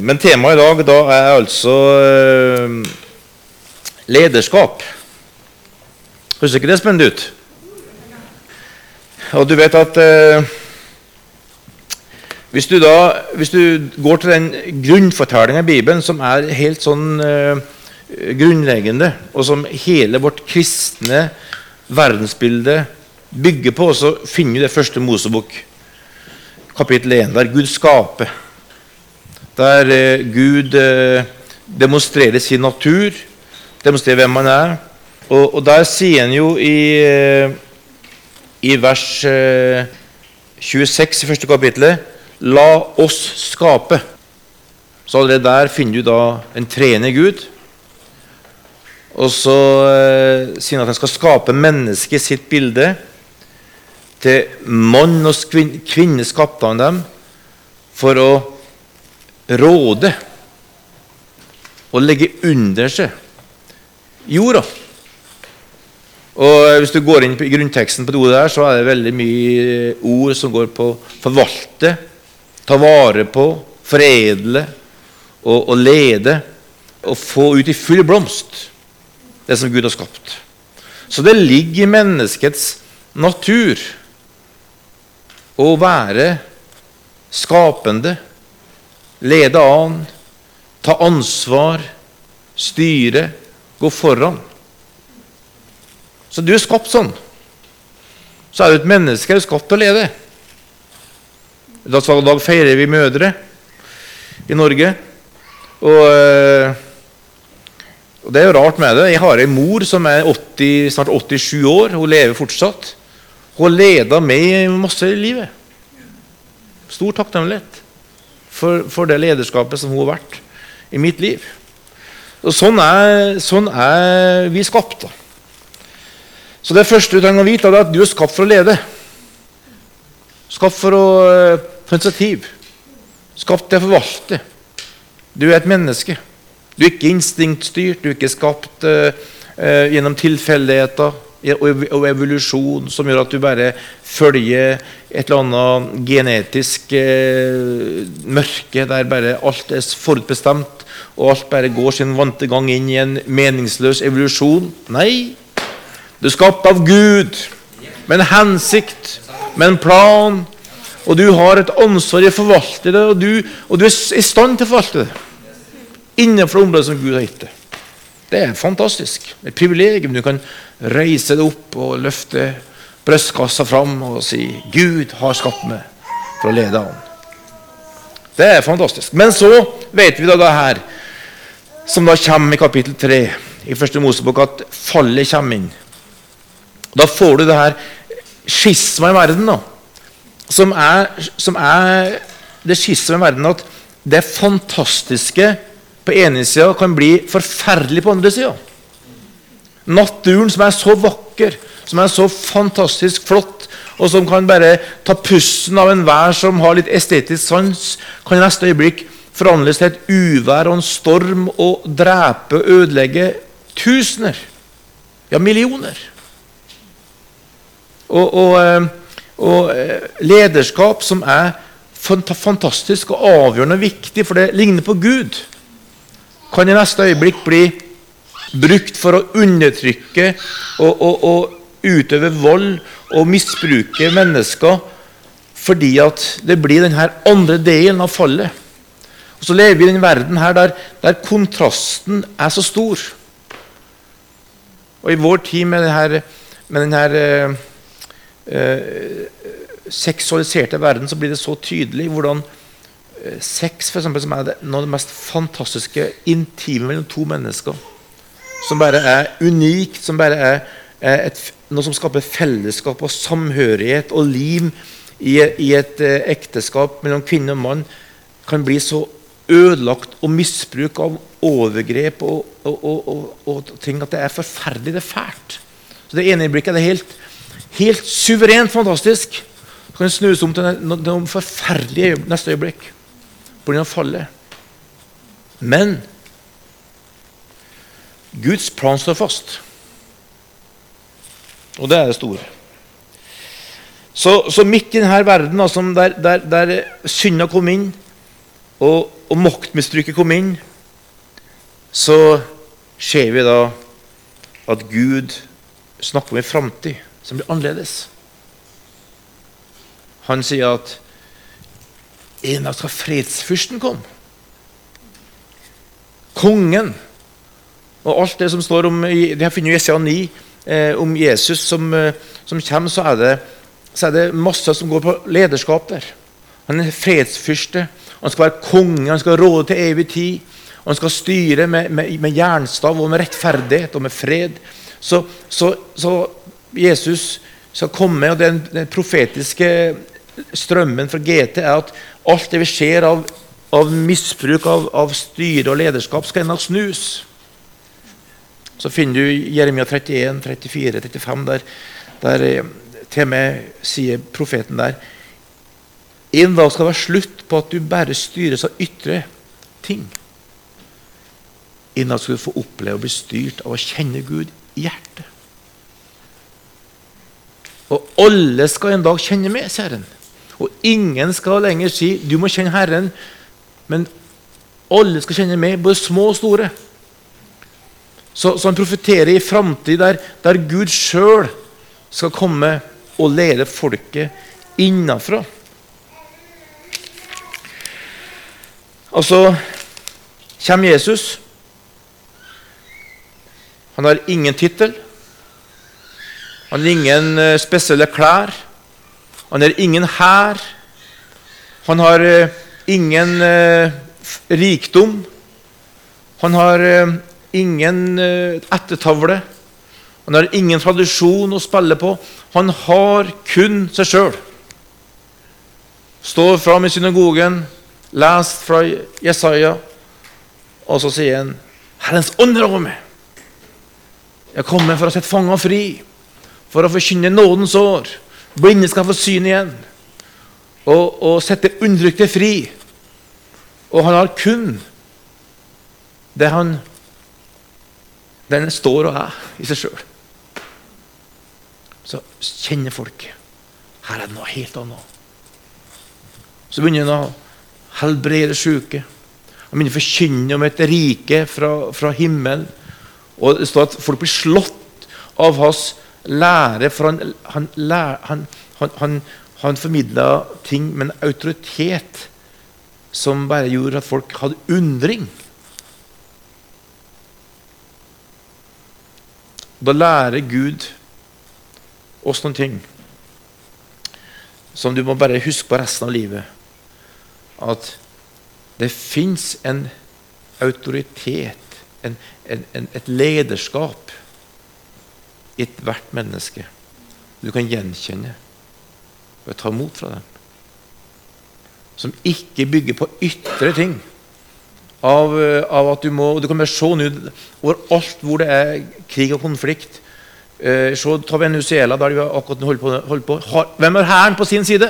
Men temaet i dag da er altså eh, lederskap. Høres ikke det spennende ut? Og du vet at eh, hvis, du da, hvis du går til den grunnfortellinga i Bibelen som er helt sånn eh, grunnleggende, og som hele vårt kristne verdensbilde bygger på, så finner du det første Mosebok, kapittel 1, der Gud skaper. Der eh, Gud eh, demonstrerer sin natur, demonstrerer hvem han er. Og, og der sier han jo i, eh, i vers eh, 26 i første kapittelet La oss skape. Så allerede der finner du da en treende Gud. Og så eh, sier han at han skal skape mennesket sitt bilde. Til mann og kvinne skapte han dem for å råde og legge under seg jorda. Og Hvis du går inn i grunnteksten på det ordet der, så er det veldig mye ord som går på forvalte, ta vare på, foredle og, og lede. Og få ut i full blomst det som Gud har skapt. Så det ligger i menneskets natur å være skapende, lede an, ta ansvar, styre, gå foran. Så du er skapt sånn. Så er du et menneske er du skapt til å lede. I dag feirer vi mødre i Norge. Og, eh, og, det er jo rart med det. Jeg har ei mor som er 80, snart 87 år. Hun lever fortsatt. Hun har leda meg masse i livet. Stor takknemlighet for, for, det lederskapet som hun har vært i mitt liv. Og Sånn er, sånn er vi skapt. da. Så det første du trenger å vite, er at du er skapt for å lede. Skapt for å ta initiativ. Skapt til å forvalte. Du er et menneske. Du er ikke instinktstyrt. Du er ikke skapt uh, gjennom tilfeldigheter og evolusjon som gjør at du bare følger et eller annet genetisk uh, mørke der bare alt er forutbestemt, og alt bare går sin vante gang inn i en meningsløs evolusjon. Nei, du er skapt av Gud med en hensikt, med en plan. Og du har et ansvar i å forvalte det, og du, og du er i stand til å forvalte det innenfor området som Gud har gitt deg. Det er fantastisk. Et privilegium. Du kan reise deg opp og løfte brystkassa fram og si 'Gud har skapt meg for å lede an'. Det er fantastisk. Men så vet vi da det her, som da kommer i kapittel 3 i første Mosebok, at fallet kommer inn. Da får du det her skisma i verden, da, som er, som er det skisma i verden at det fantastiske på ene sida kan bli forferdelig på andre sida. Naturen som er så vakker, som er så fantastisk flott, og som kan bare ta pusten av enhver som har litt estetisk sans, kan i neste øyeblikk forandres til et uvær og en storm og drepe og ødelegge tusener, ja millioner. Og, og, eh, og, eh, lederskap som er fantastisk og avgjørende viktig, for det ligner på Gud, kan i neste øyeblikk bli brukt for å undertrykke og, og, og utøve vold og misbruke mennesker fordi at det blir denne andre delen av fallet. Og Så lever vi i den verden her der, der kontrasten er så stor. Og i vår tid med denne, med denne eh, seksualiserte verden så blir det så tydelig hvordan eh, sex for eksempel, som er det, noe av det mest fantastiske intime mellom to mennesker. Som bare er unikt, som bare er, et, noe som skaper fellesskap og samhørighet og lim i, i et eh, ekteskap mellom kvinne og mann, kan bli så ødelagt og misbruk av overgrep og, og, og, og, ting at det er forferdelig, det er fælt. Så Det ene øyeblikket er helt Helt suverent fantastisk. Så kan det snus om til noe forferdelig neste øyeblikk pga. fallet. Men Guds plan står fast. Og det er det store. Så, så midt i denne verden altså, der, der, der synda kom inn, og, og maktmisbruket kom inn, så ser vi da at Gud snakker om en framtid som blir annerledes. Han sier at en skal fredsfyrsten komme. Kongen. Og alt det som står om Det har funnet Jesaja 9 eh, om Jesus som, eh, som kommer, så er, det, så er det masse som går på lederskap der. Han er fredsfyrste. Han skal være konge, han skal råde til evig tid. Og han skal styre med, med, med jernstav og med rettferdighet og med fred. Så, så, så Jesus skal komme, og den, den profetiske strømmen fra GT er at alt det vi ser av, av misbruk av, av, styre og lederskap, skal ennå snus. Så finner du Jeremia 31, 34, 35, der, der eh, til med sier profeten der En dag skal det være slutt på at du bare styres av ytre ting. En skal du få oppleve å bli styrt av å kjenne Gud i hjertet. Og alle skal en dag kjenne meg, sier Herren. Og ingen skal lenger si 'du må kjenne Herren', men alle skal kjenne med, både små og store. Så, så han profeterer i framtid der, der, Gud sjøl skal komme og lede folket innenfra. Altså kommer Jesus. Han har ingen tittel. Han har ingen eh, spesielle klær. Han har ingen hær. Han har uh, ingen uh, rikdom. Han har uh, ingen ettertavle. Han har ingen tradisjon å spille på. Han har kun seg sjøl. Står fram i synagogen, lest fra Jesaja, og så sier han Herrens ånd er over meg. Jeg kommer for å sette fanger fri, for å forkynne nådens år. Blinde skal få syn igjen. Og, og sette undertrykte fri. Og han har kun det han den står og er i seg sjøl. Så kjenner folk her er det noe helt annet. Så begynner han å helbrede syke. Han begynner å forkynne om et rike fra, fra himmelen. Og det står at folk blir slått av hans lære, for han, han, han, han, han formidla ting med en autoritet som bare gjorde at folk hadde undring. Da lærer Gud oss noen ting som du må bare huske på resten av livet. At det fins en autoritet, en, en, en, et lederskap i ethvert menneske du kan gjenkjenne og ta imot fra dem. Som ikke bygger på ytre ting. Av, av at Du må, du kan bare se nå overalt hvor det er krig og konflikt. Eh, se, ta Venezuela, der de akkurat holder på. Holder på. Har, hvem har hæren på sin side?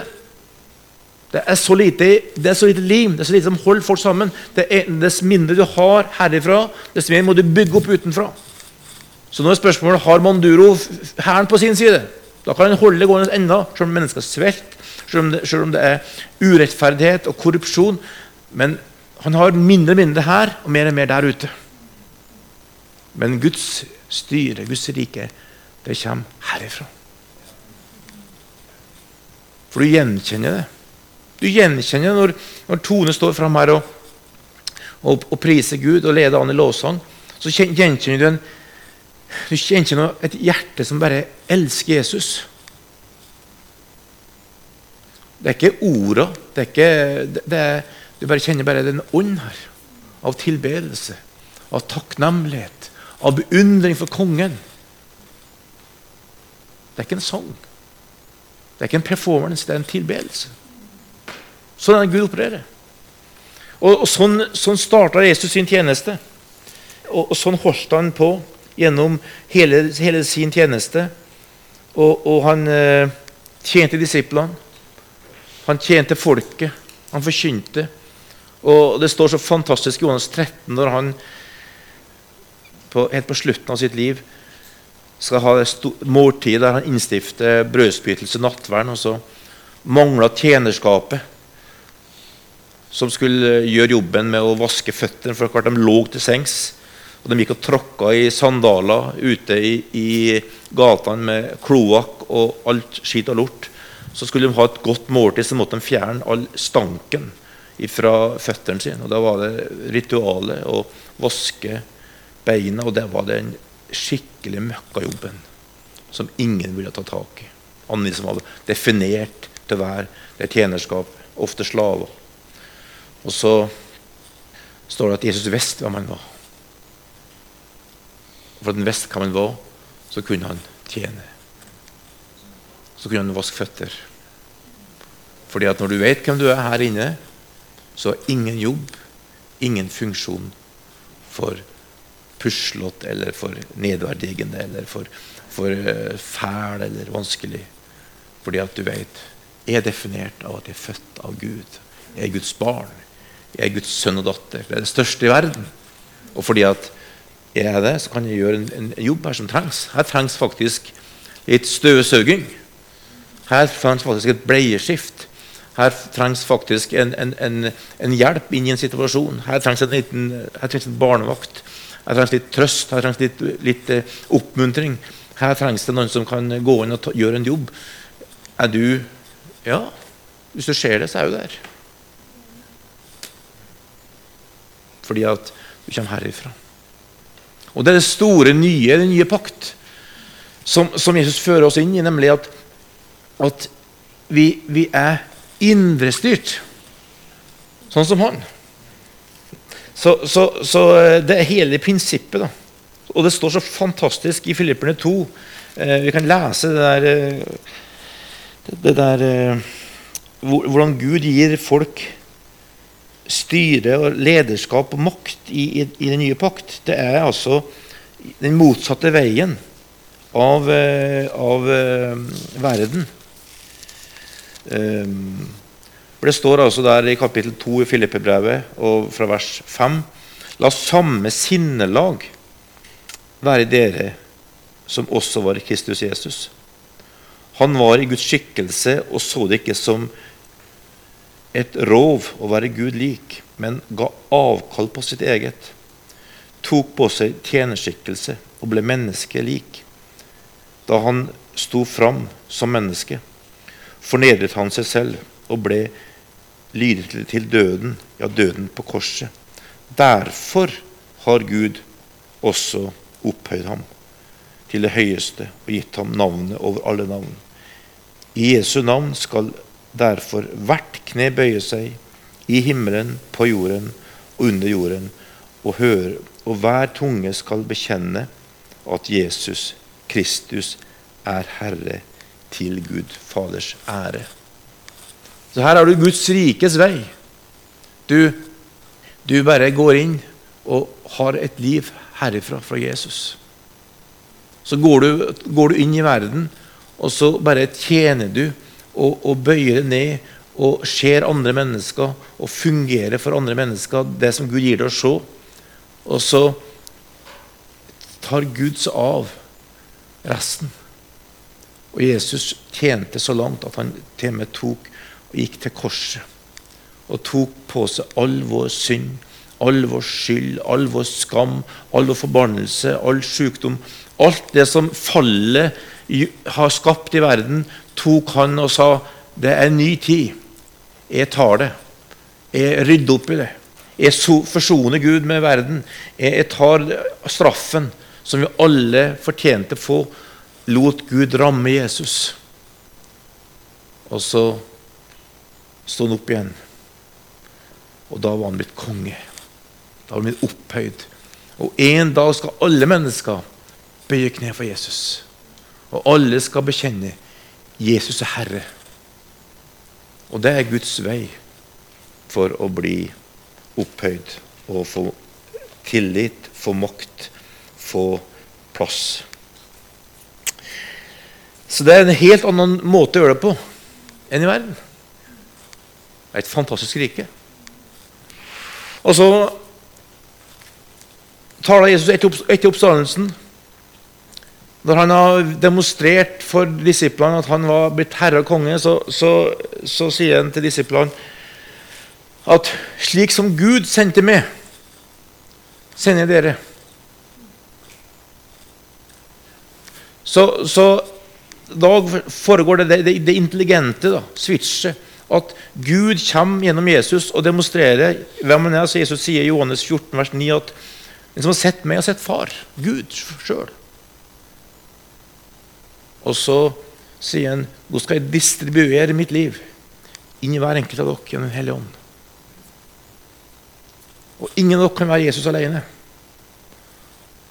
Det er, så lite, det er så lite lim, det er så lite som holder folk sammen. Det er, Dess mindre du har herifra, dess mer må du bygge opp utenfra. Så nå er spørsmålet har Manduro hæren på sin side. Da kan han holde det gående enda, selv om mennesker svelter, selv, selv, om det er urettferdighet og korrupsjon. Men han har mindre og mindre her og mer og mer der ute. Men Guds styre, Guds rike, det kommer herifra. For du gjenkjenner det. Du gjenkjenner når, når Tone står fram her og, og, og priser Gud og leder an i lovsang. Så gjenkjenner du en du kjenner et hjerte som bare elsker Jesus. Det er ikke orda. Det er ikke, du bare kjenner bare den ånd her. Av tilbedelse, av takknemlighet, av beundring for kongen. Det er ikke en sang. Det er ikke en performance, det er en tilbedelse. Sånn er det Gud opererer. Og, og Sånn, sånn starta Jesus sin tjeneste. Og, og sånn holdt han på gjennom hele, hele sin tjeneste. Og, og han eh, tjente disiplene. Han tjente folket. Han forkynte. Og Det står så fantastisk i Johannes 13 når han på, helt på slutten av sitt liv skal ha måltid der han innstifter brødspytelse, nattverden, og så mangler tjenerskapet. som skulle gjøre jobben med å vaske føttene. For klart de lå til sengs. Og de gikk og tråkka i sandaler ute i, i gatene med kloakk og alt skit og lort. Så skulle de ha et godt måltid, så måtte de fjerne all stanken fra føttene sine. Og Da var det ritualet å vaske beina, og det var den skikkelig møkkajobben som ingen ville ta tak i. Andre som var definert til være det tjenerskap, ofte slaver. Og så står det at Jesus visste hvem han var. Visste hvem han var, så kunne han tjene. Så kunne han vaske føtter. Fordi at når du vet hvem du er her inne, så har ingen jobb, ingen funksjon for puslete eller for nedverdigende eller for, for uh, fæl eller vanskelig. Fordi at du vet jeg er definert av at jeg er født av Gud. Jeg er Guds barn. Jeg er Guds sønn og datter. Det er det største i verden. Og fordi at jeg er det, så kan jeg gjøre en, en jobb her som trengs. Her trengs faktisk litt støvsuging. Her trengs faktisk et bleieskift. Her trengs faktisk en, en, en, hjelp inn i en situasjon. Her trengs en, liten, her trengs en barnevakt. Her trengs litt trøst, her trengs litt, litt uh, oppmuntring. Her trengs det noen som kan gå inn og ta, gjøre en jobb. Er du Ja, hvis du ser det, så er du der. Fordi at du kommer herifra. Og Det er det store nye, den nye pakt, som, som Jesus fører oss inn i, nemlig at, at vi, vi er indrestyrt, sånn som han. Så, så, så, eh, det er hele prinsippet. da. Og det står så fantastisk i Filipperne 2. Eh, vi kan lese det der, eh, det der Hvordan Gud gir folk styre og lederskap og makt i, i, i, den nye pakt. Det er altså den motsatte veien av, eh, av uh, verden. Um, for Det står altså der i kapittel 2 i Filippebrevet og fra vers 5.: La samme sinnelag være dere som også var Kristus Jesus. Han var i Guds skikkelse og så det ikke som et rov å være Gud lik, men ga avkall på sitt eget. Tok på seg tjenerskikkelse og ble menneske lik. Da han sto fram som menneske, fornedret han seg selv og ble lydig til døden, ja, døden på korset. Derfor har Gud også opphøyd ham til det høyeste og gitt ham navnet over alle navn. I Jesu navn skal derfor hvert kne bøye seg, i himmelen, på jorden og under jorden, og, høre, og hver tunge skal bekjenne at Jesus Kristus er Herre til Gud Faders ære. Så her har du Guds rikes vei. Du, du bare går inn og har et liv herifra, fra Jesus. Så går du, går du inn i verden, og så bare tjener du og, og bøyer det ned og ser andre mennesker og fungerer for andre mennesker, det som Gud gir deg å se. Og så tar Gud seg av resten. Og Jesus tjente så langt at han til og med tok og gikk til korset og tok på seg all vår synd, all vår skyld, all vår skam, all vår forbannelse, all sykdom. Alt det som fallet har skapt i verden, tok han og sa det er en ny tid. Jeg tar det. Jeg rydder opp i det. Jeg forsoner Gud med verden. Jeg tar straffen som vi alle fortjente å få. Lot Gud ramme Jesus. Og så sto han opp igjen. Og da var han blitt konge. Da var han blitt opphøyd. Og en dag skal alle mennesker bøye kne for Jesus. Og alle skal bekjenne Jesus er Herre. Og det er Guds vei for å bli opphøyd og få tillit, få makt, få plass. Så det er en helt annen måte å gjøre det på enn i verden Det er et fantastisk rike. Og så taler Jesus etter oppstandelsen. Når han har demonstrert for disiplene at han var blitt herre og konge, så, så, så sier han til disiplene at slik som Gud sendte meg, sender jeg dere. Så, så da foregår det det, det intelligente, da, switchet. At Gud kommer gjennom Jesus og demonstrerer hvem han er. Så Jesus sier i Johannes 14, vers 9 at den som har sett meg, har sett far. Gud sjøl. Og så sier han nå skal jeg distribuere mitt liv inn i hver enkelt av dere gjennom Den hellige ånd. Og ingen av dere kan være Jesus alene.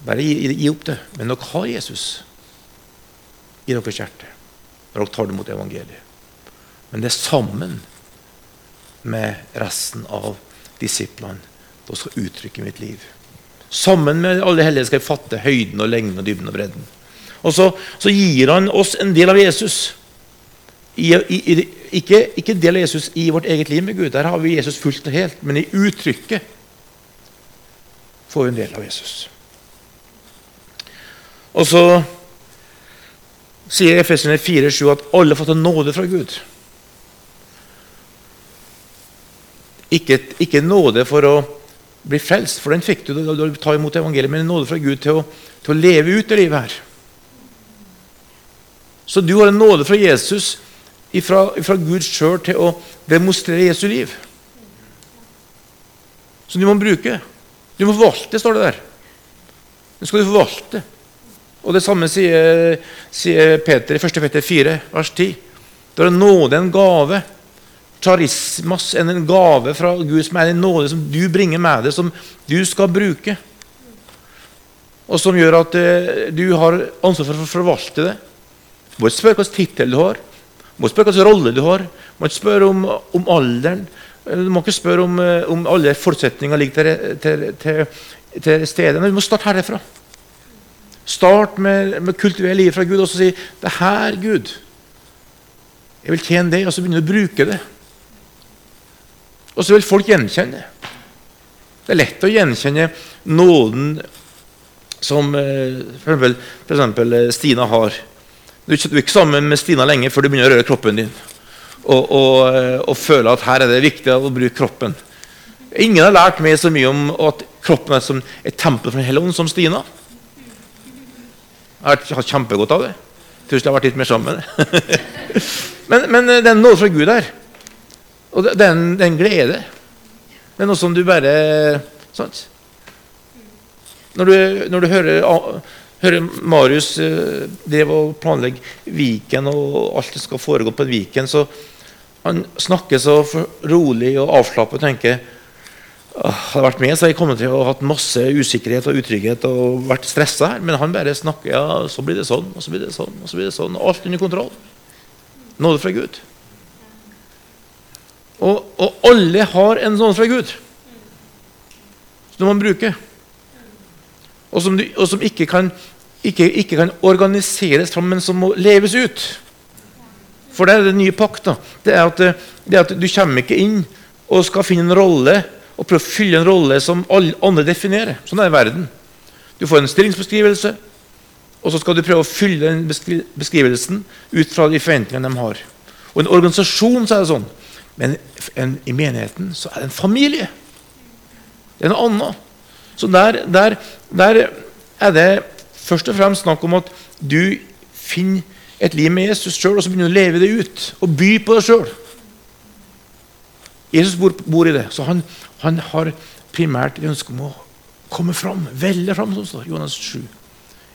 Bare gi, gi opp det. Men dere har Jesus i deres hjerte når dere tar det mot evangeliet. Men det er sammen med resten av disiplene dere skal uttrykke mitt liv. Sammen med alle hellige skal jeg fatte høyden og lengden og dybden og bredden. Og så, så, gir han oss en del av Jesus. I, i, ikke, ikke en del av Jesus i vårt eget liv med Gud. Der har vi Jesus fullt og helt. Men i uttrykket får vi en del av Jesus. Og så sier Efesene 4,7 at alle har fått en nåde fra Gud. Ikke, ikke, nåde for å bli frelst, for den fikk du da du tar imot evangeliet, men nåde fra Gud til å, til å leve ut det livet her. Så du har en nåde fra Jesus, fra, fra Gud sjøl, til å demonstrere Jesu liv. Som du må bruke. Du må forvalte, står det der. Nå skal du forvalte. Og Det samme sier, sier Peter i 1. Peter 4, vers 10. Da er nåde en gave. Charismas en gave fra Gud som er en nåde som du bringer med deg, som du skal bruke. Og som gjør at uh, du har ansvar for å forvalte det. Må ikke spørre hvilken tittel du har, må ikke spørre hvilken rolle du har, må ikke spørre om, om alderen. Du må ikke spørre om, uh, om alle forutsetninger ligger til, til, til, til stede. Men du må starte herfra. Start med, med kultivere livet fra Gud og så si det her, Gud, jeg vil tjene deg, og så begynner du å bruke det. Og så vil folk gjenkjenne det. Det er lett å gjenkjenne nåden som f.eks. eh, Stina har. Du er ikke sammen med Stina lenge før du begynner å røre kroppen din og, og, eh, og føler at her er det viktig å bruke kroppen. Ingen har lært meg så mye om at kroppen er som et tempel for Den hellige som Stina. Jeg har hatt kjempegodt av det. Tror jeg har vært litt mer sammen. med men, men det er noe fra Gud her. Og det er en, det er en glede. Det er noe som du bare sant? Når du, når du hører, hører, Marius uh, drev og planlegge Viken, og alt det skal foregå på Viken, så han snakker så rolig og avslappet og tenker hadde vært med, så hadde jeg kommet til å ha hatt masse usikkerhet og utrygghet og vært stressa her. Men han bare snakker ja, så blir det sånn, og så blir det sånn, og så blir det sånn. Alt under kontroll. Nåde fra Gud. Og, og, alle har en nåde fra Gud som man bruker. Og som, og som ikke, kan, ikke, ikke, kan, organiseres fram, men som må leves ut. For det er det nye pakt. Det er, at, det er at du kommer ikke inn og skal finne en rolle og prøve å fylle en rolle som alle andre definerer. Sånn er verden. Du får en stillingsbeskrivelse, og så skal du prøve å fylle den beskrivelsen ut fra de forventningene de har. Og en organisasjon så er det sånn, men en, i menigheten så er det en familie. Det er noe annet. Så der, der, der er det først og fremst snakk om at du finner et liv med Jesus sjøl, og så begynner du å leve det ut. Og by på deg sjøl. Jesus bor, bor, i det. Så han, han har primært et ønske om å komme fram, velle fram, som står Jonas 7.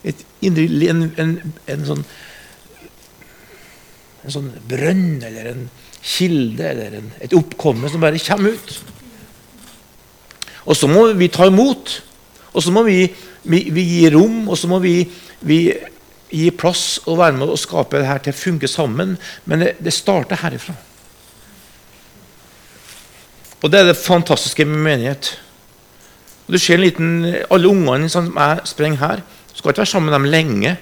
Et, en, en, en, sånn, en sånn brønn eller en kilde eller et oppkomme som bare kommer ut. Og så må vi ta imot. Og så må vi, vi, vi gi rom, og så må vi, vi, gi plass og være med og skape det her til å funke sammen. Men det, det starter herifra. Og Det er det fantastiske med menighet. Og du ser en liten, Alle ungene som jeg sprenger her, skal ikke være sammen med dem lenge.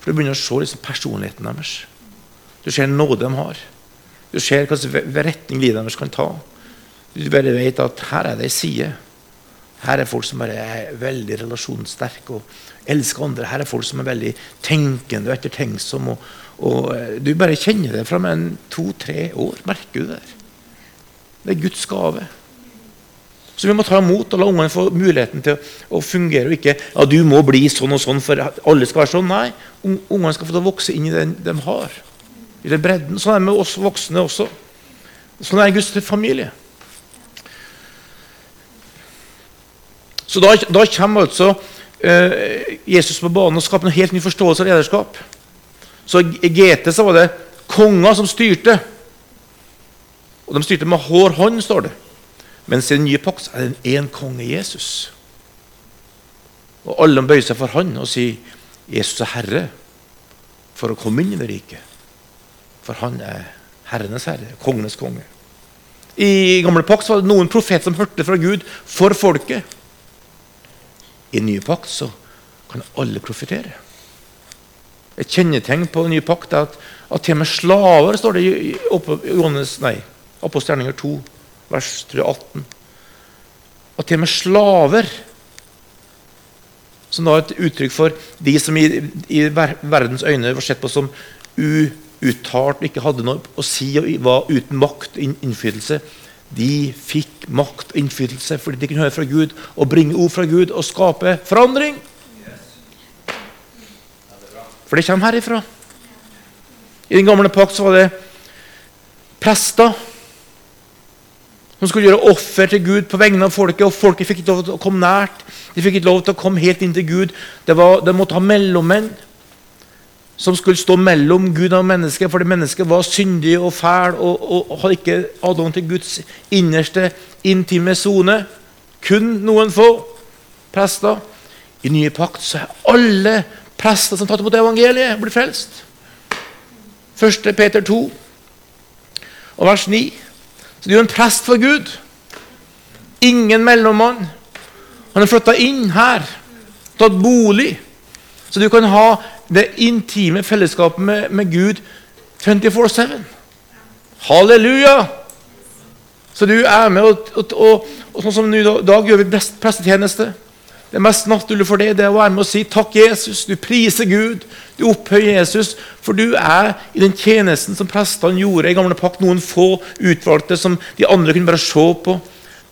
For du begynner å se liksom personligheten deres. Du ser nåde de har. Du ser hvilken retning livet deres kan ta. Du bare vet at her er det ei side. Her er folk som bare er veldig relasjonssterke og elsker andre. Her er folk som er veldig tenkende og ettertenksomme. Og, og, eh, du bare kjenner det fra en to-tre år. Merker du det? Det er Guds gave. Så vi må ta imot og la ungene få muligheten til å fungere. og ikke ja, du må bli sånn og sånn for alle skal være sånn. Nei, ungene skal få vokse inn i den de har. I den bredden. Sånn er det med oss voksne også. Sånn er Guds familie. Så da, da kommer altså eh, Jesus på banen og skaper en helt ny forståelse av lederskap. Så I GT så var det konger som styrte. Og de styrte med hår hånd, står det. Mens i den nye pakt er det én konge Jesus. Og alle bøyer seg for han og sier 'Jesus er Herre' for å komme inn i det riket. For han er herrenes herre, kongenes konge. I gamle pakt var det noen profeter som hørte fra Gud for folket. I den nye pakt så kan alle profetere. Et kjennetegn på den nye pakt er at, at til og med slaver, står det i, Johannes, nei, Apostelgjerninger 2, vers 18. At til og med slaver, som da er et uttrykk for de som i, i verdens øyne var sett på som uuttalt ikke hadde noe å si og var uten makt og innflytelse, de fikk makt og innflytelse fordi de kunne høre fra Gud og bringe ord fra Gud og skape forandring. For det kommer herifra. I den gamle pakt så var det prester som skulle gjøre offer til Gud på vegne av folket. og Folket fikk ikke lov til å komme nært. De fikk ikke lov til å komme helt inn til Gud. Var, de måtte ha mellommenn som skulle stå mellom Gud og mennesket, fordi mennesket var syndig og fæl og, og, hadde ikke adgang til Guds innerste, intime sone. Kun noen få prester. I nye pakt så er alle prester som tatt imot evangeliet, blitt frelst. 1. Peter 2 og vers 9. Så du er en prest for Gud. Ingen mellommann. Han har flytta inn her, tatt bolig. Så du kan ha det intime fellesskapet med, med Gud 24-7. Halleluja! Så du er med, og, og, og, og sånn som i dag gjør vi best prestetjeneste. Det mest naturlige for deg det er å være med og si takk, Jesus. Du priser Gud, du opphøyer Jesus. For du er i den tjenesten som prestene gjorde i gamle pakt. Noen få utvalgte som de andre kunne bare se på.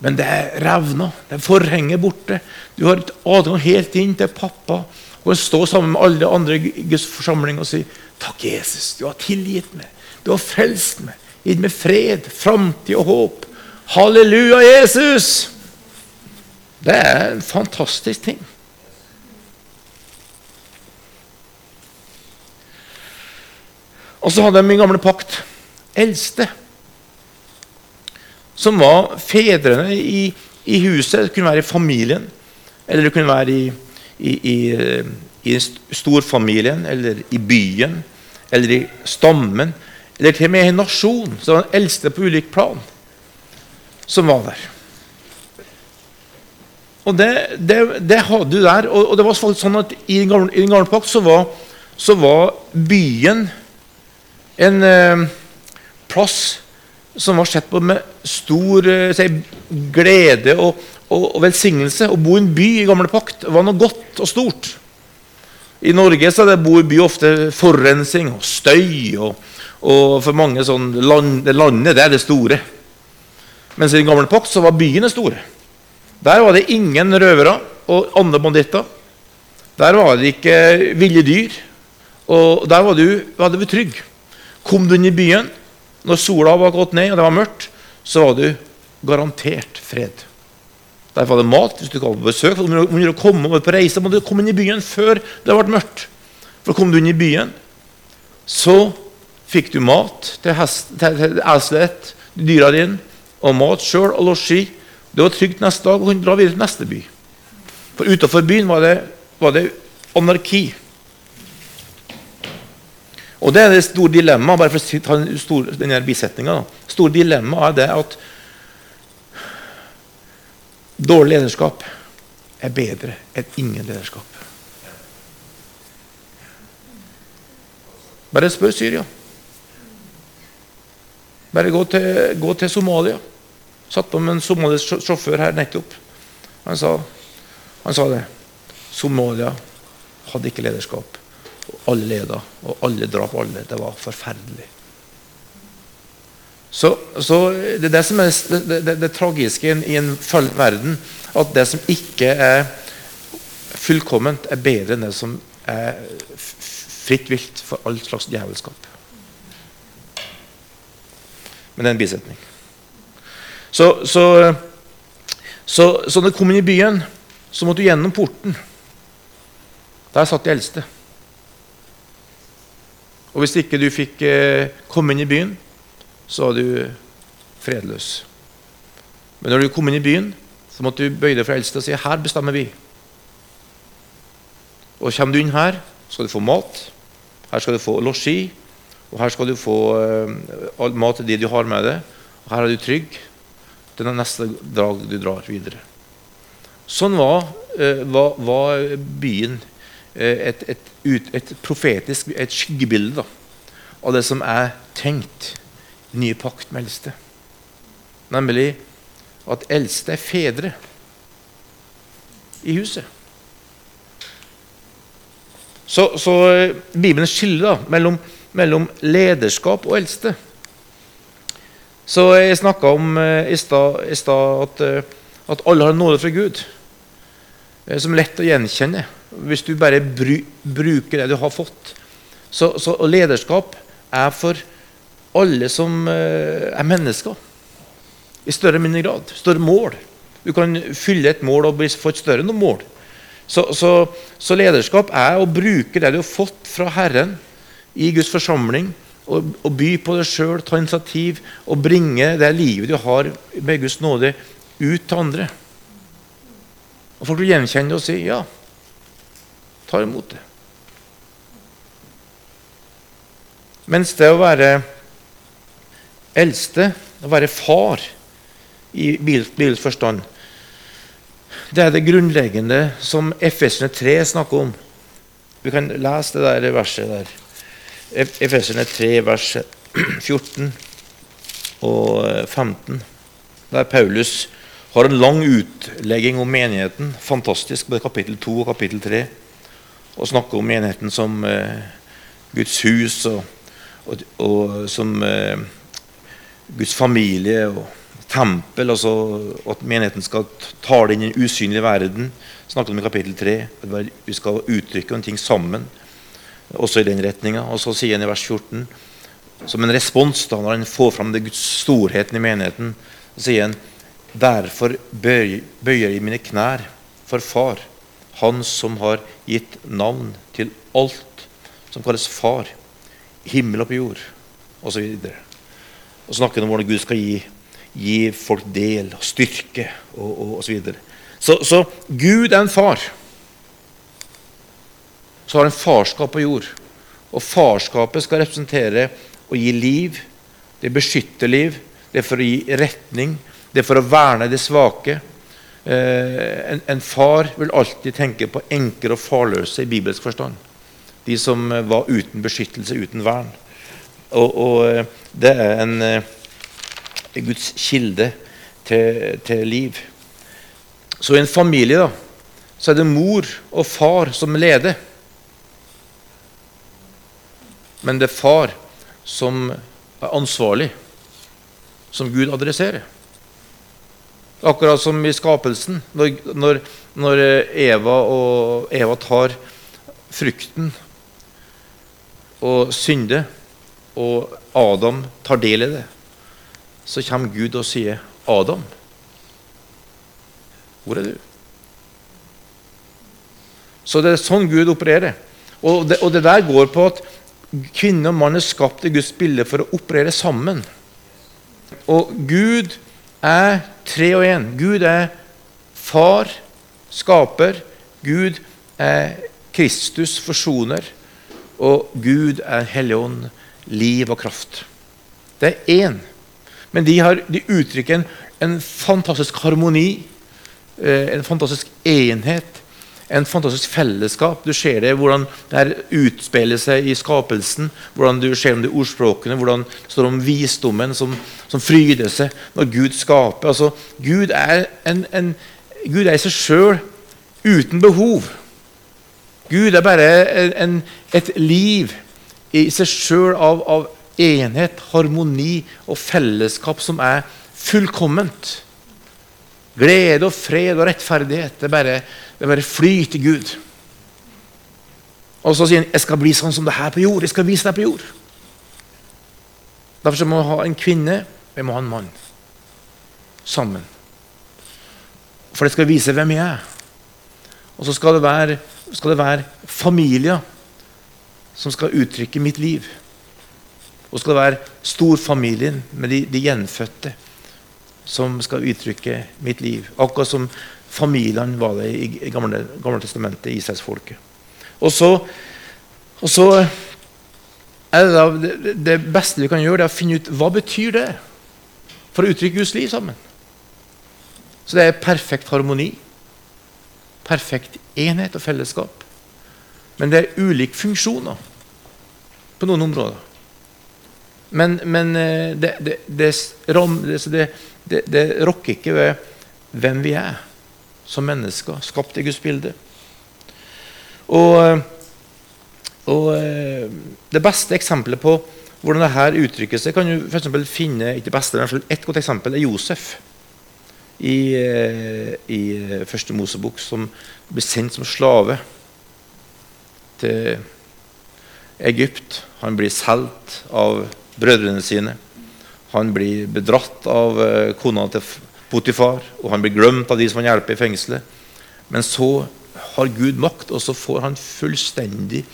Men det er revna. Det er forhenget borte. Du har et adgang helt inn til pappa. Og stå sammen med alle andre i Guds forsamling og si takk, Jesus. Du har tilgitt meg. Du har frelst meg. Gitt meg fred, framtid og håp. Halleluja, Jesus! Det er en fantastisk ting. Og så hadde jeg min gamle pakt eldste, som var fedrene i, i, huset. Det kunne være i familien, eller det kunne være i, i, i storfamilien, eller i byen, eller i stammen, eller til og med i en nasjon. Så var den eldste på ulik plan som var der. Og det, det, det, hadde du der. Og, og, det var sånn at I den gamle, i den gamle pakt så var, så var byen en eh, plass som var sett på med stor eh, si, glede og, og, og, velsignelse. Å bo i en by i gamle pakt var noe godt og stort. I Norge så er det bo i by ofte forurensning og støy. Og, og for mange sånn land, Landet det er det store. Mens i den gamle pakt så var byene store. Der var det ingen røvere og andre banditter. Der var det ikke ville dyr. Og der var du, var du trygg. Kom du inn i byen når sola var gått ned og det var mørkt, så var du garantert fred. Derfor var det mat hvis du kom på besøk. Om du komme på reise, må du komme inn i byen før det ble mørkt. For kom du inn i byen, så fikk du mat til, hest, til, dyra dine, og mat sjøl og losji det var trygt neste dag og kunne dra videre til neste by. For utenfor byen var det, var det anarki. Og det er det store dilemmaet bare for å ta stor, denne bisetninga. store dilemmaet er det at dårlig lederskap er bedre enn ingen lederskap. Bare spør Syria. Bare gå til, gå til Somalia. Satt på med en somalisk sjåfør her nettopp. Han sa, han sa det. Somalia hadde ikke lederskap. Alle leda, og alle drap alle. Det var forferdelig. Så, så, Det er det som er det, det, det tragiske i en, fallen verden. At det som ikke er fullkomment, er bedre enn det som er fritt vilt for all slags djevelskap. Men det er en bisetning. Så, så, så, så når du kom inn i byen, så måtte du gjennom porten. Der satt de eldste. Og hvis ikke du fikk eh, komme inn i byen, så var du fredløs. Men når du kom inn i byen, så måtte du bøye deg for eldste og si her bestemmer vi. Og Kommer du inn her, skal du få mat. Her skal du få losji. Og her skal du få uh, all mat til de du har med deg. Og her er du trygg til den neste dag du drar videre. Sånn var, uh, var, var byen et, et, et, et, profetisk et skyggebilde da, av det som er tenkt nye pakt med eldste. Nemlig at eldste er fedre i huset. Så, så eh, Bibelen skiller mellom, mellom, lederskap og eldste. Så Jeg snakka om eh, i stad at, eh, at, alle har nåde fra Gud, som er lett å gjenkjenne hvis du bare bru, bruker det du har fått. Så, så lederskap er for alle som eh, er mennesker. I større eller mindre grad. Større mål. Du kan fylle et mål og få et større mål. Så, så, så, lederskap er å bruke det du har fått fra Herren i Guds forsamling, og, og by på deg sjøl, ta initiativ og bringe det livet du har med Guds nåde, ut til andre. Og Folk vil gjenkjenne det og si ja, ta imot det. Mens det å være eldste, å være far i Bibels forstand, det er det grunnleggende som Efesene 3 snakker om. Vi kan lese det der verset der. Efesene 3, vers 14 og 15. Der Paulus har en lang utlegging om menigheten. Fantastisk, både kapittel 2 og kapittel 3. Og snakker om menigheten som eh, Guds hus, og, og, og som eh, Guds familie og tempel. Altså, at menigheten skal tale inn i den usynlige verden. Snakket om i kapittel 3. At vi skal uttrykke en ting sammen. Også i den retninga. Og så sier han i vers 14, som en respons da når han får fram det Guds storheten i menigheten, så sier han Derfor bøyer jeg mine knær for Far, Han som har gitt navn til alt som kalles Far, himmel og på jord, osv og snakke om hvordan Gud skal gi, gi folk del og styrke og, og, og så, videre. så, så Gud er en far. Så har han farskap på jord. Og farskapet skal representere å gi liv. Det beskytter liv. Det er for å gi retning. Det er for å verne det svake. Eh, en, en, far vil alltid tenke på enker og farløse i bibelsk forstand. De som var uten beskyttelse, uten vern. Og, og eh, det er en, en eh, Guds kilde til, til, liv. Så i en familie da, så er det mor og far som leder. Men det er far som er ansvarlig, som Gud adresserer. Akkurat som i skapelsen, når, når, når Eva, og, Eva tar frukten og synder og Adam tar del i det, så kommer Gud og sier, 'Adam, hvor er du?' Så det er sånn Gud opererer. Og det, og det der går på at kvinne og mann er skapt i Guds bilde for å operere sammen. Og Gud er tre og én. Gud er far, skaper. Gud er Kristus, forsoner. Og Gud er Helligånd, liv og kraft. Det er én. Men de, har, de uttrykker en, en, fantastisk harmoni, eh, en fantastisk enhet, en fantastisk fellesskap. Du ser det hvordan det utspeiler seg i skapelsen. hvordan du ser om de ordspråkene, hvordan det står om visdommen som, som fryder seg når Gud skaper. Altså, Gud, er en, en, Gud er i seg sjøl uten behov. Gud er bare en, et liv i seg sjøl av, av, enhet, harmoni og fellesskap som er fullkomment. Glede og fred og rettferdighet. Det er bare, det er bare fly til Gud. Og så sier han jeg skal bli sånn som det her på jord. Jeg skal vise deg på jord. Derfor må vi ha en kvinne vi må ha en mann sammen. For det skal vise hvem jeg er. Og så skal det være, skal det være familier som skal uttrykke mitt liv. Og så skal det være storfamilien med de, de gjenfødte som skal uttrykke mitt liv. Akkurat som familiene var det i, Gamle, gamle testamentet, Israelsfolket. Og så, og så er det, da, det, beste vi kan gjøre, det er å finne ut hva betyr det for å uttrykke Guds liv sammen. Så det er perfekt harmoni, perfekt enhet og fellesskap. Men det er ulike funksjoner på noen områder. Men, men eh, det, det, det, det rokker ikke ved hvem vi er som mennesker, skapt i Guds bilde. Og, og eh, Det beste eksempelet på hvordan dette uttrykker seg, kan du for finne ikke beste, men et godt eksempel er Josef i, eh, i første Mosebok, som blir sendt som slave til Egypt. Han blir solgt av brødrene sine. Han blir bedratt av kona til Potifar, og han blir glemt av de som han hjelper i fengselet. Men så har Gud makt, og så får han fullstendig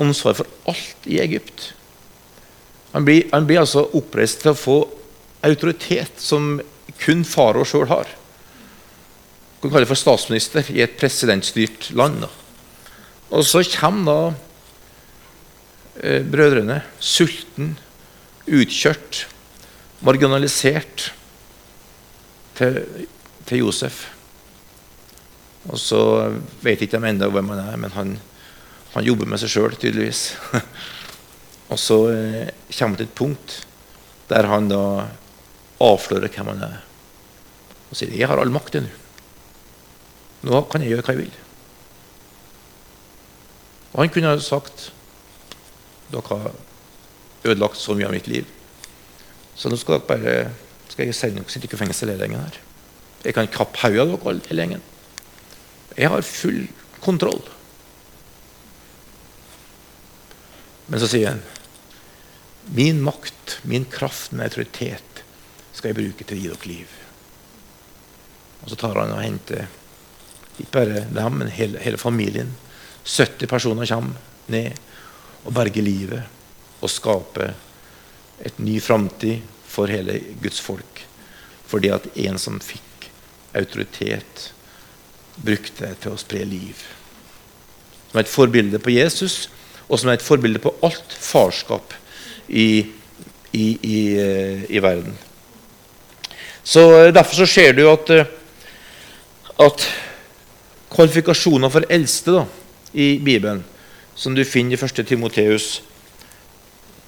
ansvar for alt i Egypt. Han blir, han blir altså oppreist til å få autoritet som kun farao sjøl har. Du kan kalle det for statsminister i et presidentstyrt land. Da. Og så kommer da eh, brødrene sulten, utkjørt marginalisert til, til Josef. Og så vet ikke de ennå hvem han er, men han, han jobber med seg sjøl, tydeligvis. og så eh, kommer han til et punkt der han da avslører hvem han er. Og sier 'Jeg har all makt nå. Nå kan jeg gjøre hva jeg vil'. Og han kunne ha sagt 'Dere har ødelagt så mye av mitt liv'. Så nå skal dere bare skal jeg sende dere sitter ikke fengsel hele. Jeg kan kappe hodet av dere hele. Jeg har full kontroll. Men så sier han min makt, min kraft, min autoritet skal jeg bruke til å gi dere liv. Og så tar han og henter ikke bare dem, men hele, hele familien. 70 personer kommer ned og berger livet og skaper et ny framtid for hele Guds folk. Fordi at en som fikk autoritet, brukte det til å spre liv. Som er et forbilde på Jesus, og som er et forbilde på alt farskap i, i, i, eh, i verden. Så eh, Derfor så ser du at, eh, at kvalifikasjoner for eldste da, i Bibelen, som du finner i 1. Timoteus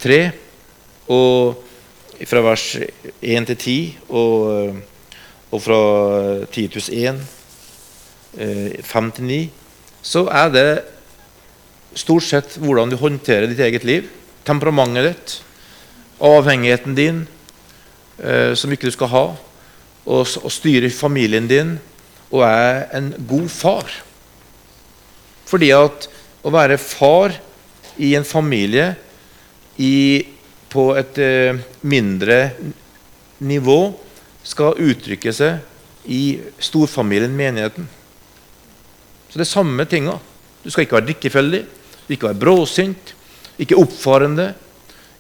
3 og fra vers 1 til 10 og, og fra Titus 1, 5 til 9, så er det stort sett hvordan du håndterer ditt eget liv. Temperamentet ditt, avhengigheten din, eh, som ikke du skal ha, og, og styre familien din og er en god far. Fordi at å være far i en familie i på et eh, mindre nivå skal uttrykke seg i storfamilien, menigheten. Så det er samme tinga. Du skal ikke være drikkefeldig, ikke være bråsint, ikke oppfarende,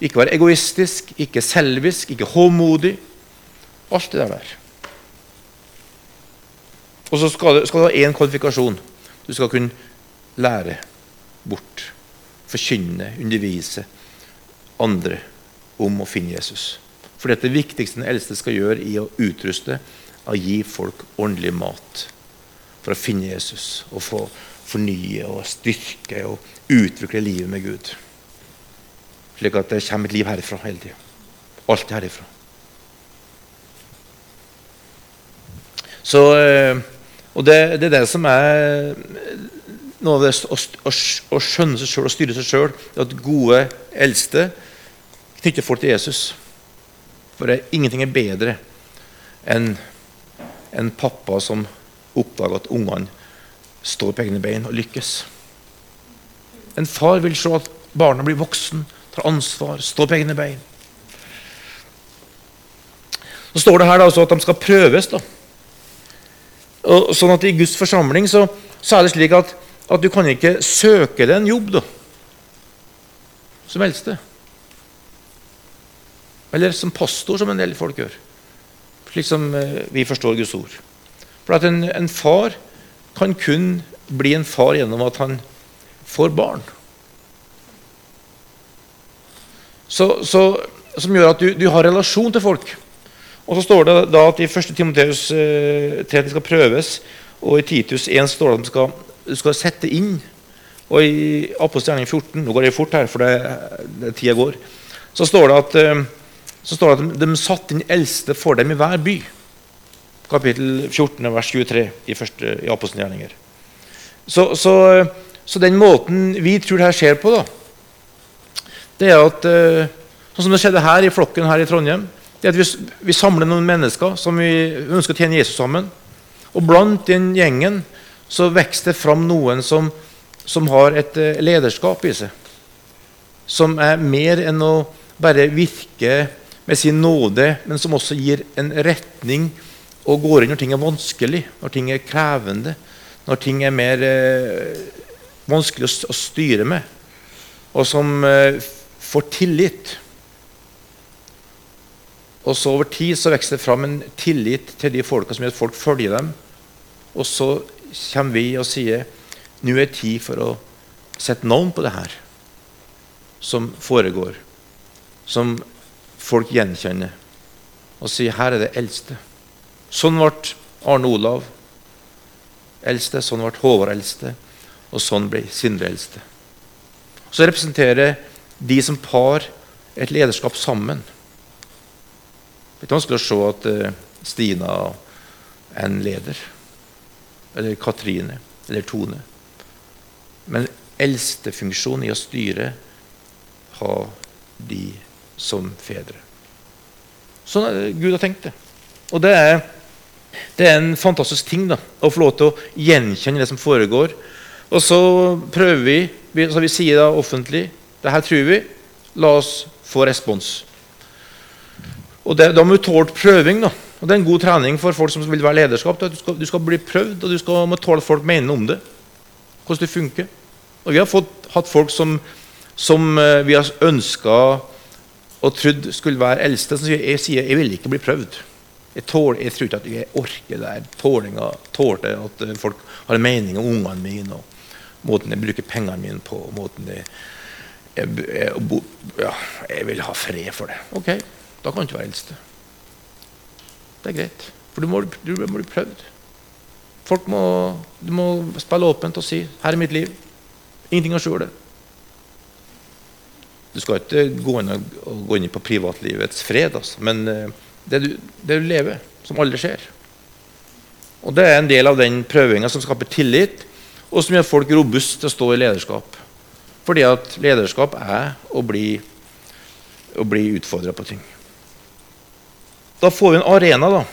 ikke være egoistisk, ikke selvisk, ikke håmodig. Alt det der. Og så skal, du, skal du ha én kvalifikasjon. Du skal kunne lære bort, forkynne, undervise andre om å finne Jesus. For det viktigste den eldste skal gjøre, i å utruste, er å gi folk ordentlig mat for å finne Jesus og få fornye og styrke og utvikle livet med Gud. Slik at det kommer et liv herifra hele tida. Alt herifra. Så, eh, og det, det, er det som er noe av det å, å, å skjønne seg sjøl og styre seg sjøl. At gode eldste knytte folk til Jesus. For det, ingenting er bedre enn en pappa som oppdager at ungene står på egne bein og lykkes. En far vil se at barna blir voksen, tar ansvar, står på egne bein. Så står det her da, at de skal prøves. da. Og, sånn at I Guds forsamling så, så er det slik at, at, du kan ikke søke deg en jobb da, som eldste. Eller som pastor, som en del folk gjør. Slik som eh, vi forstår Guds ord. For at en, en far kan kun bli en far gjennom at han får barn. Så, så, som gjør at du, du har relasjon til folk. Og så står det da at i 1. Timoteus eh, 3 at de skal prøves, og i Titus 1 står det at de skal, skal sette inn. Og i Apostelgjerning 14 Nå går det fort her, for det, det tida går. Så står det at, eh, så står det at de, de satte inn eldste for dem i hver by. Kapittel 14, vers 23 i, første, i Apostelgjerninger. Så, så, så, den måten vi tror det her skjer på, da, det er at eh, Sånn som det skjedde her i flokken her i Trondheim det er at vi, vi, samler noen mennesker som vi ønsker å tjene Jesus sammen. Og blant den gjengen så vokser det fram noen som, som har et uh, lederskap i seg. Som er mer enn å bare virke med sin nåde, men som også gir en retning og går inn når ting er vanskelig, når ting er krevende, når ting er mer eh, vanskelig å, styre med. Og som eh, får tillit. Og så Over tid så vokser det fram en tillit til de folka som gjør at folk følger dem. Og så kommer vi og sier nå er tid for å sette navn på det her som foregår, som folk gjenkjenner, og sier her er det eldste. Sånn ble Arne Olav eldste, sånn ble Håvard eldste, og sånn ble Sindre eldste. Så representerer de som par et lederskap sammen. Det er ikke vanskelig å se at uh, Stina er en leder. Eller Katrine. Eller Tone. Men eldstefunksjonen i å styre har de som fedre. Sånn er det Gud har tenkt det. Og det er, det er en fantastisk ting da, å få lov til å gjenkjenne det som foregår. Og så prøver vi, så vi sier da offentlig det her tror vi. La oss få respons. Og det, Da må du tåle prøving. da. Og Det er en god trening for folk som vil være lederskap. Du skal, du skal, bli prøvd, og du skal må tåle folk mener om det. Hvordan det funker. Og Vi har fått, hatt folk som, som uh, vi har ønska og trodd skulle være eldste, som sier jeg, sier, jeg vil ikke bli prøvd. Jeg, tål, jeg tror ikke at jeg orker det tålinga, tålte at uh, folk har en mening om ungene mine, og måten jeg bruker pengene mine på. og måten jeg, jeg, ja, jeg vil ha fred for det. Ok, da kan du ikke være eldste. Det er greit. For du må, du må bli prøvd. Folk må, du må spille åpent og si 'Her er mitt liv'. Ingenting å skjule. Du skal ikke gå inn, og, gå inn på privatlivets fred, altså. men uh, det, du, det du lever, som aldri ser. Og Det er en del av den prøvinga som skaper tillit, og som gjør folk robuste til å stå i lederskap. Fordi at lederskap er å bli, å bli utfordra på ting. Da får vi en arena da,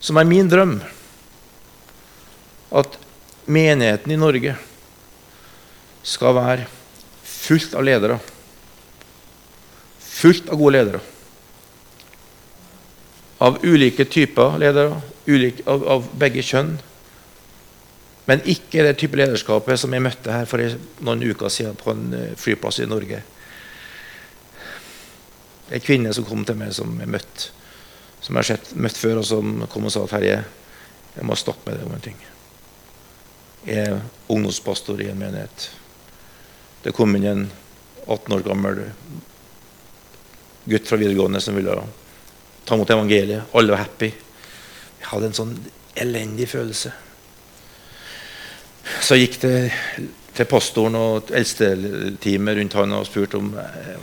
som er min drøm. At menigheten i Norge skal være fullt av ledere. Fullt av gode ledere. Av ulike typer ledere, ulike, av, av begge kjønn. Men ikke det type lederskapet som jeg møtte her for noen uker siden på en eh, flyplass i Norge. En kvinne som kom til meg, som jeg møtte, som jeg har møtt før, og som kom og sa at Terje, jeg må stoppe med det om en ting. Jeg er ungdomspastor i en menighet. Det kom inn en 18 år gammel gutt fra videregående som ville ta imot evangeliet. Alle var happy. Jeg hadde en sånn elendig følelse. Så gikk til, til pastoren og eldsteteamet rundt han og spurte om eh,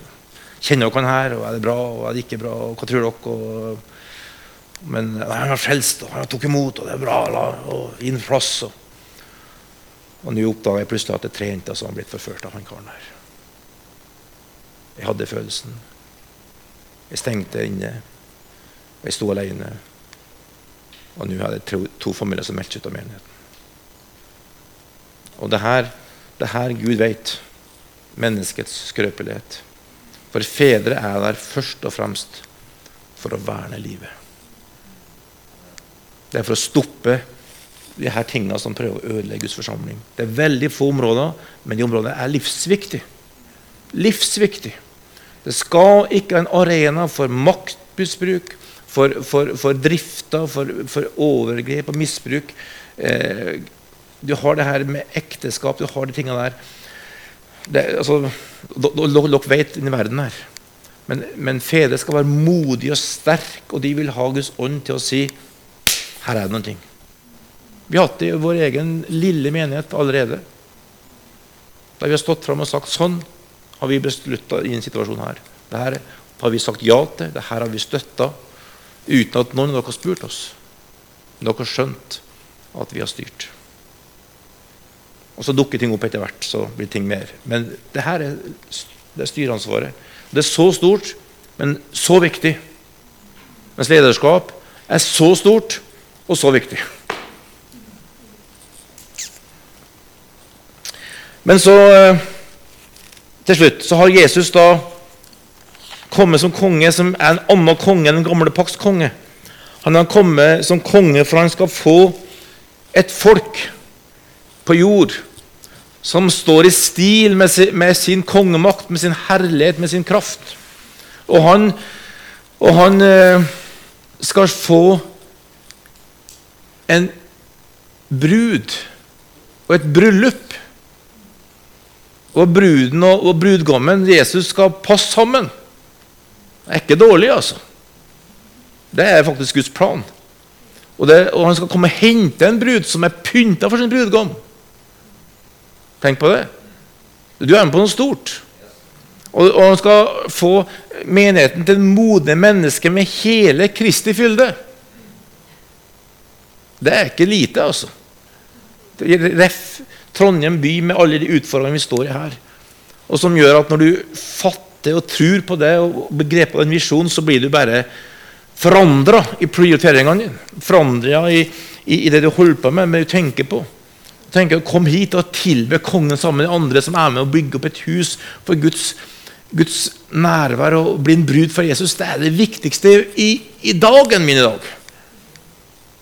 kjenner dere han her, og er det bra, og er det ikke bra, og hva tror dere? Og, men han har frelst, og han tok imot, og det er bra, og inn plass. Og, og nå oppdaga jeg plutselig at det er tre jenter som har blitt forført av han karen der. Jeg hadde følelsen. Jeg stengte inne. Jeg sto alene. Og nå hadde jeg to, to familier som meldte seg ut av menigheten. Og det her, det her Gud vet. Menneskets skrøpelighet. For fedre er der først og fremst for å verne livet. Det er for å stoppe de her tingene som prøver å ødelegge Guds forsamling. Det er veldig få områder, men de områdene er livsviktige. Livsviktig. Det skal ikke være en arena for maktmisbruk, for, for, for drifter, for, for, overgrep og misbruk. Eh, du har det her med ekteskap, du har de tingene der. Det, altså, Dere vet inni verden her. Men, men fedre skal være modige og sterke, og de vil ha Guds ånd til å si her er det noen ting. Vi har hatt det i vår egen lille menighet allerede. Da vi har stått fram og sagt sånn har vi beslutta i en situasjon her. Det her har vi sagt ja til, det her har vi støtta, uten at noen av dere har spurt oss. Men dere har skjønt at vi har styrt. Og så dukker ting opp etter hvert. så blir ting mer. Men det her er, det er styreansvaret. Det er så stort, men så viktig. Mens lederskap er så stort og så viktig. Men så eh, til slutt så har Jesus da kommet som konge, som er en annen konge enn den gamle pakts konge. Han har kommet som konge for han skal få et folk på jord som står i stil med sin, kongemakt, med sin herlighet, med sin kraft. Og han, og han eh, skal få en brud og et bryllup. Og bruden og, og brudgommen, Jesus, skal passe sammen. Det er ikke dårlig, altså. Det er faktisk Guds plan. Og, det, og han skal komme og hente en brud som er pynta for sin brudgom. Tenk på det. Du er med på noe stort. Og, og han skal få menigheten til modne mennesker med hele Kristi fylde. Det er ikke lite, altså. Ref Trondheim by med alle de utfordringene vi står i her. Og som gjør at når du fatter og tror på det og begreper en visjon, så blir du bare forandra i prioriteringene dine. Forandra i, i, i, det du holder på med, med det du tenker på. Tenker, Kom hit og tilbe kongen sammen med de andre som er med og bygger opp et hus for Guds, Guds nærvær og bli en brud for Jesus. Det er det viktigste i, i dagen min i dag.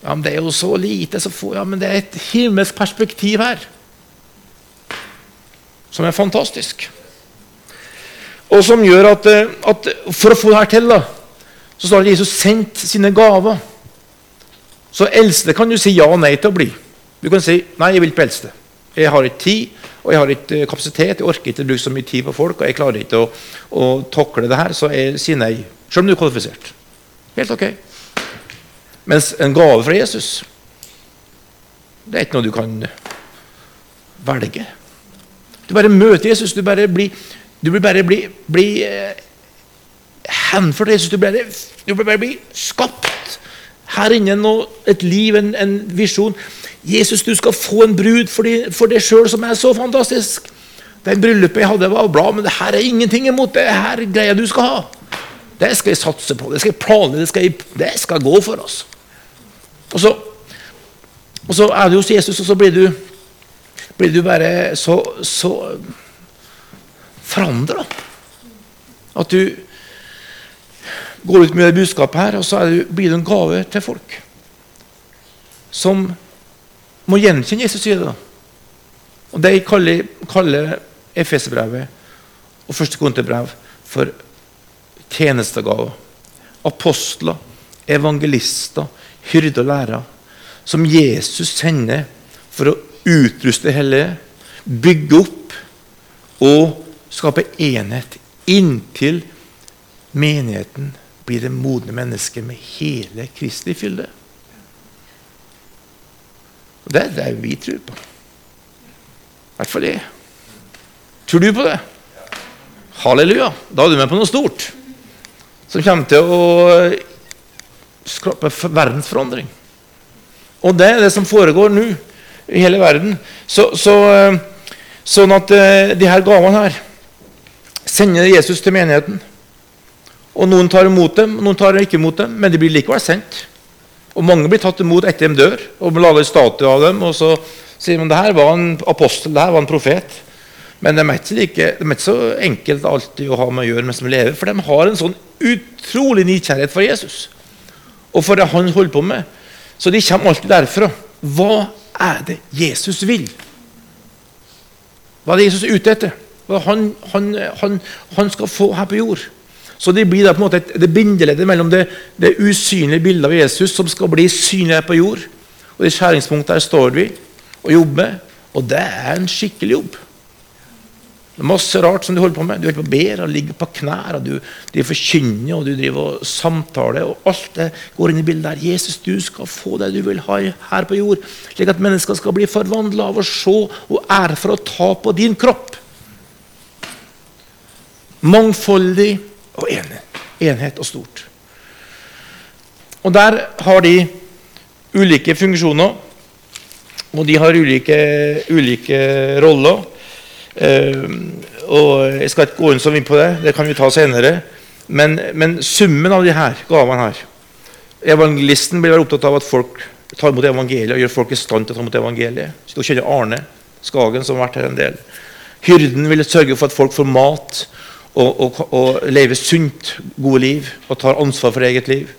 Ja, men Det er jo så lite, så få, ja, men det er et himmelsk perspektiv her som er fantastisk. Og som gjør at, eh, at For å få det her til, da, så står det at Jesus sendte sine gaver. Så eldste kan du si ja og nei til å bli. Du kan si nei, jeg vil ikke eldste. Jeg har ikke tid, og jeg har ikke eh, kapasitet. Jeg orker ikke å bruke så mye tid på folk, og jeg klarer ikke å, å takle det her, så jeg sier nei. Selv om du er kvalifisert. Helt ok. Mens en gave fra Jesus det er ikke noe du kan velge. Du bare møter Jesus. Du bare blir, du blir bare bli, bli eh, henført til Jesus. Du, bare, du bare blir skapt her inne noe, et liv, en, en, visjon. Jesus, du skal få en brud for, de, for deg sjøl som er så fantastisk. Den bryllupet jeg hadde, var bra, men det her er ingenting imot det her greia du skal ha. Det skal jeg satse på, det skal jeg planlegge, det skal, jeg, det skal gå for oss. Og så, og så er du hos Jesus, og så blir du, blir du bare så, så forandra. At du går ut med det budskapet her, og så du, blir du en gave til folk. Som må gjenkjenne Jesus, sier det. Og De kaller, kaller Efeserbrevet og første kontebrev for tjenestegaver. Apostler, evangelister, hyrder og lærere. som Jesus sender for å utruste hellige, bygge opp og skape enhet inntil menigheten blir det modne mennesket med hele Kristi fylde. Det er det vi tror på. I hvert fall det. Tror du på det? Halleluja. Da er du med på noe stort som kommer til å skape verdensforandring. Og det er det som foregår nå i hele verden. Så, så, eh, sånn at eh, de her gavene her sender Jesus til menigheten. Og Noen tar imot dem, noen tar ikke imot dem, men de blir likevel sendt. Og Mange blir tatt imot etter de dør, og man lager statue av dem. Og så sier man det her var en apostel, det her var en profet. Men de er like, de er ikke så enkelt alltid å ha med å gjøre mens de lever, for de har en sånn utrolig nidkjærlighet for Jesus og for det han holder på med. Så de kommer alltid derfra. Hva er det Jesus vil? Hva er det Jesus er ute etter? Hva han, han, han, han skal få her på jord? Så det blir da på en måte et, det bindeleddet mellom det, det, usynlige bildet av Jesus som skal bli synlig her på jord, og det skjæringspunktet her står vi og jobber. med. Og det er en skikkelig jobb. Det er masse rart som du holder på med. Du holder på å ber og ligger på knær, og du, du forkynner og du driver og samtaler. og Alt det går inn i bildet der. Jesus, du skal få det du vil ha her på jord, slik at mennesker skal bli forvandla av å se og ære for å ta på din kropp. Mangfoldig og enhet, enhet og stort. Og der har de ulike funksjoner, og de har ulike, ulike roller. Uh, og Jeg skal ikke gå inn så mye på det, det kan vi ta senere. Men, men summen av de her gavene her Evangelisten blir opptatt av at folk tar imot evangeliet og gjør folk i stand til å ta imot evangeliet. Du kjenner Arne Skagen, som har vært her en del. Hyrden vil sørge for at folk får mat og, og, og lever sunt, gode liv og tar ansvar for eget liv.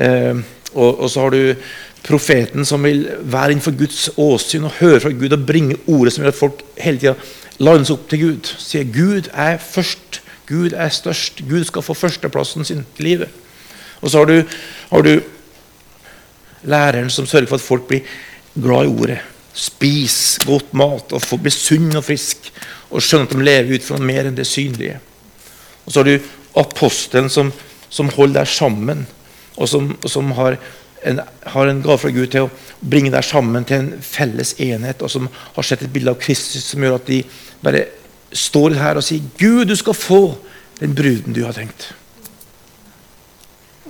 Eh, og, og, så har du profeten som vil være innenfor Guds åsyn og høre fra Gud og bringe ordet som gjør at folk hele tida landes opp til Gud. Sier Gud er først, Gud er størst, Gud skal få førsteplassen sin i livet. Og så har du, har du læreren som sørger for at folk blir glad i ordet. Spis godt mat og bli sunn og frisk og skjønne at de lever ut fra mer enn det synlige. Og så har du apostelen som, som holder deg sammen, og som, som har, en, har en gave fra Gud til å bringe deg sammen til en felles enhet, og som har sett et bilde av Kristus som gjør at de bare står her og sier 'Gud, du skal få den bruden du har tenkt'.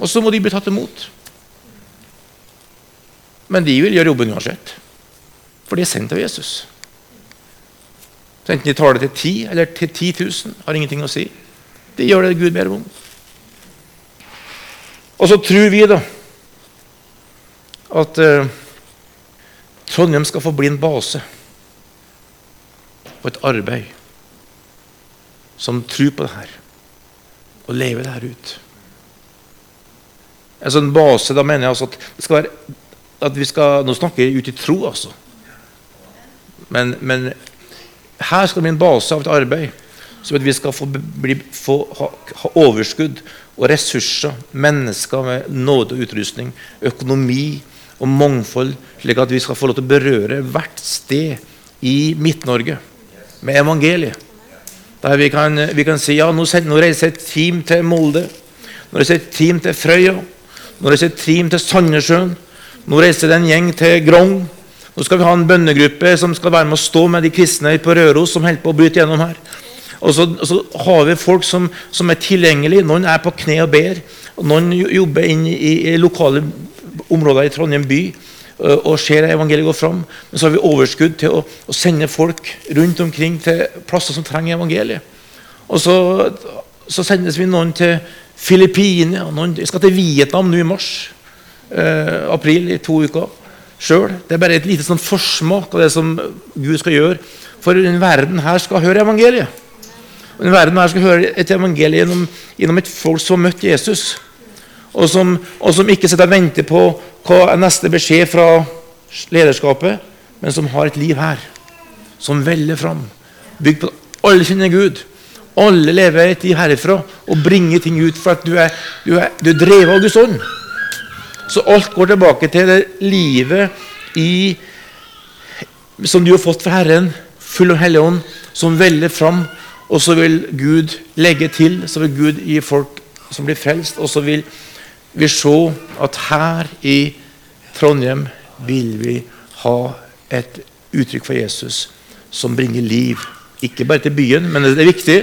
Og så må de bli tatt imot. Men de vil gjøre jobben uansett, for de er sendt av Jesus. Så enten de tar det til ti eller til 10 000, har ingenting å si. De gjør det Gud ber om. Og så tror vi da at eh, Trondheim skal få bli en base og et arbeid som tror på det her og lever det her ut. En sånn base, da mener jeg altså at det skal være at vi skal, Nå snakker jeg ut i tro, altså. Men, men her skal det bli en base av et arbeid så at vi skal få, bli, få ha, ha, overskudd og ressurser, mennesker med nåde og utrustning, økonomi og mangfold, slik at vi skal få lov til å berøre hvert sted i Midt-Norge med evangeliet. Der vi kan, vi kan si ja, nå, nå reiser et team til Molde, nå reiser et team til Frøya, nå reiser et team til Sandnessjøen, nå reiser det en gjeng til Grong. Nå skal vi ha en bønnegruppe som skal være med å stå med de kristne på Røros som holder på å bryte gjennom her. Og så, og så, har vi folk som, som, er tilgjengelige. Noen er på kne og ber. og Noen jobber inn i, i lokale områder i Trondheim by og ser evangeliet gå fram. Men så har vi overskudd til å, å, sende folk rundt omkring til plasser som trenger evangeliet. Og så, så sendes vi noen til Filippinene, noen skal til Vietnam nå i mars. Eh, april, i to uker sjøl. Det er bare et lite sånn forsmak av det som Gud skal gjøre. For den verden her skal høre evangeliet. Den verden her skal høre et evangelium gjennom, gjennom, et folk som har møtt Jesus. Og som, og som ikke sitter og venter på hva er neste beskjed fra lederskapet, men som har et liv her. Som veller fram. Bygd på Alle kjenner Gud. Alle lever et liv herifra og bringer ting ut for at du er, du er, du er drevet av Guds ånd. Så alt går tilbake til det livet i, som du har fått fra Herren, full av Hellig Ånd, som veller fram og så vil Gud legge til, så vil Gud gi folk som blir frelst. Og så vil vi se at her i Trondheim vil vi ha et uttrykk for Jesus som bringer liv. Ikke bare til byen, men det er viktig,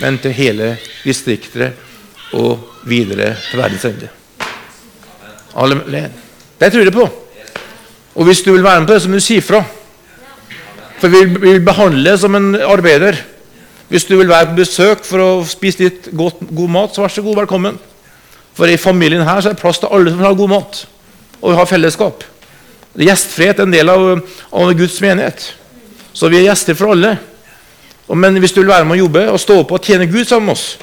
men til hele distriktet og videre til verdens ende. Det tror jeg på. Og hvis du vil være med på det, så må du si fra. For vi vil behandle som en arbeider. Hvis du vil være på besøk for å spise litt godt, god mat, så vær så god, velkommen. For i familien her så er det plass til alle som har god mat. Og vi har fellesskap. Gjestfrihet er en del av, av Guds menighet. Så vi er gjester for alle. Men hvis du vil være med å jobbe og stå opp og tjene Gud sammen med oss,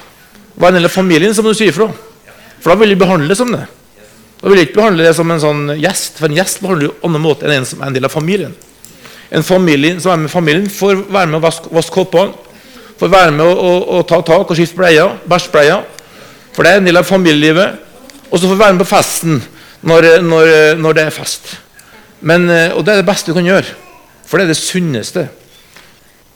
være en del av familien, så må du si ifra. For da vil vi behandle det som det. Da vil vi ikke behandle det som en sånn gjest, for en gjest behandler du på en annen måte enn en som er en del av familien. En familie som er med familien, får være med å vaske, koppene, får være med å, å, å ta tak og skifte bleier, bæsjbleier. For det er en del av familielivet. Og så får vi være med på festen når, når, når det er fest. Men, og det er det beste du kan gjøre. For det er det sunneste.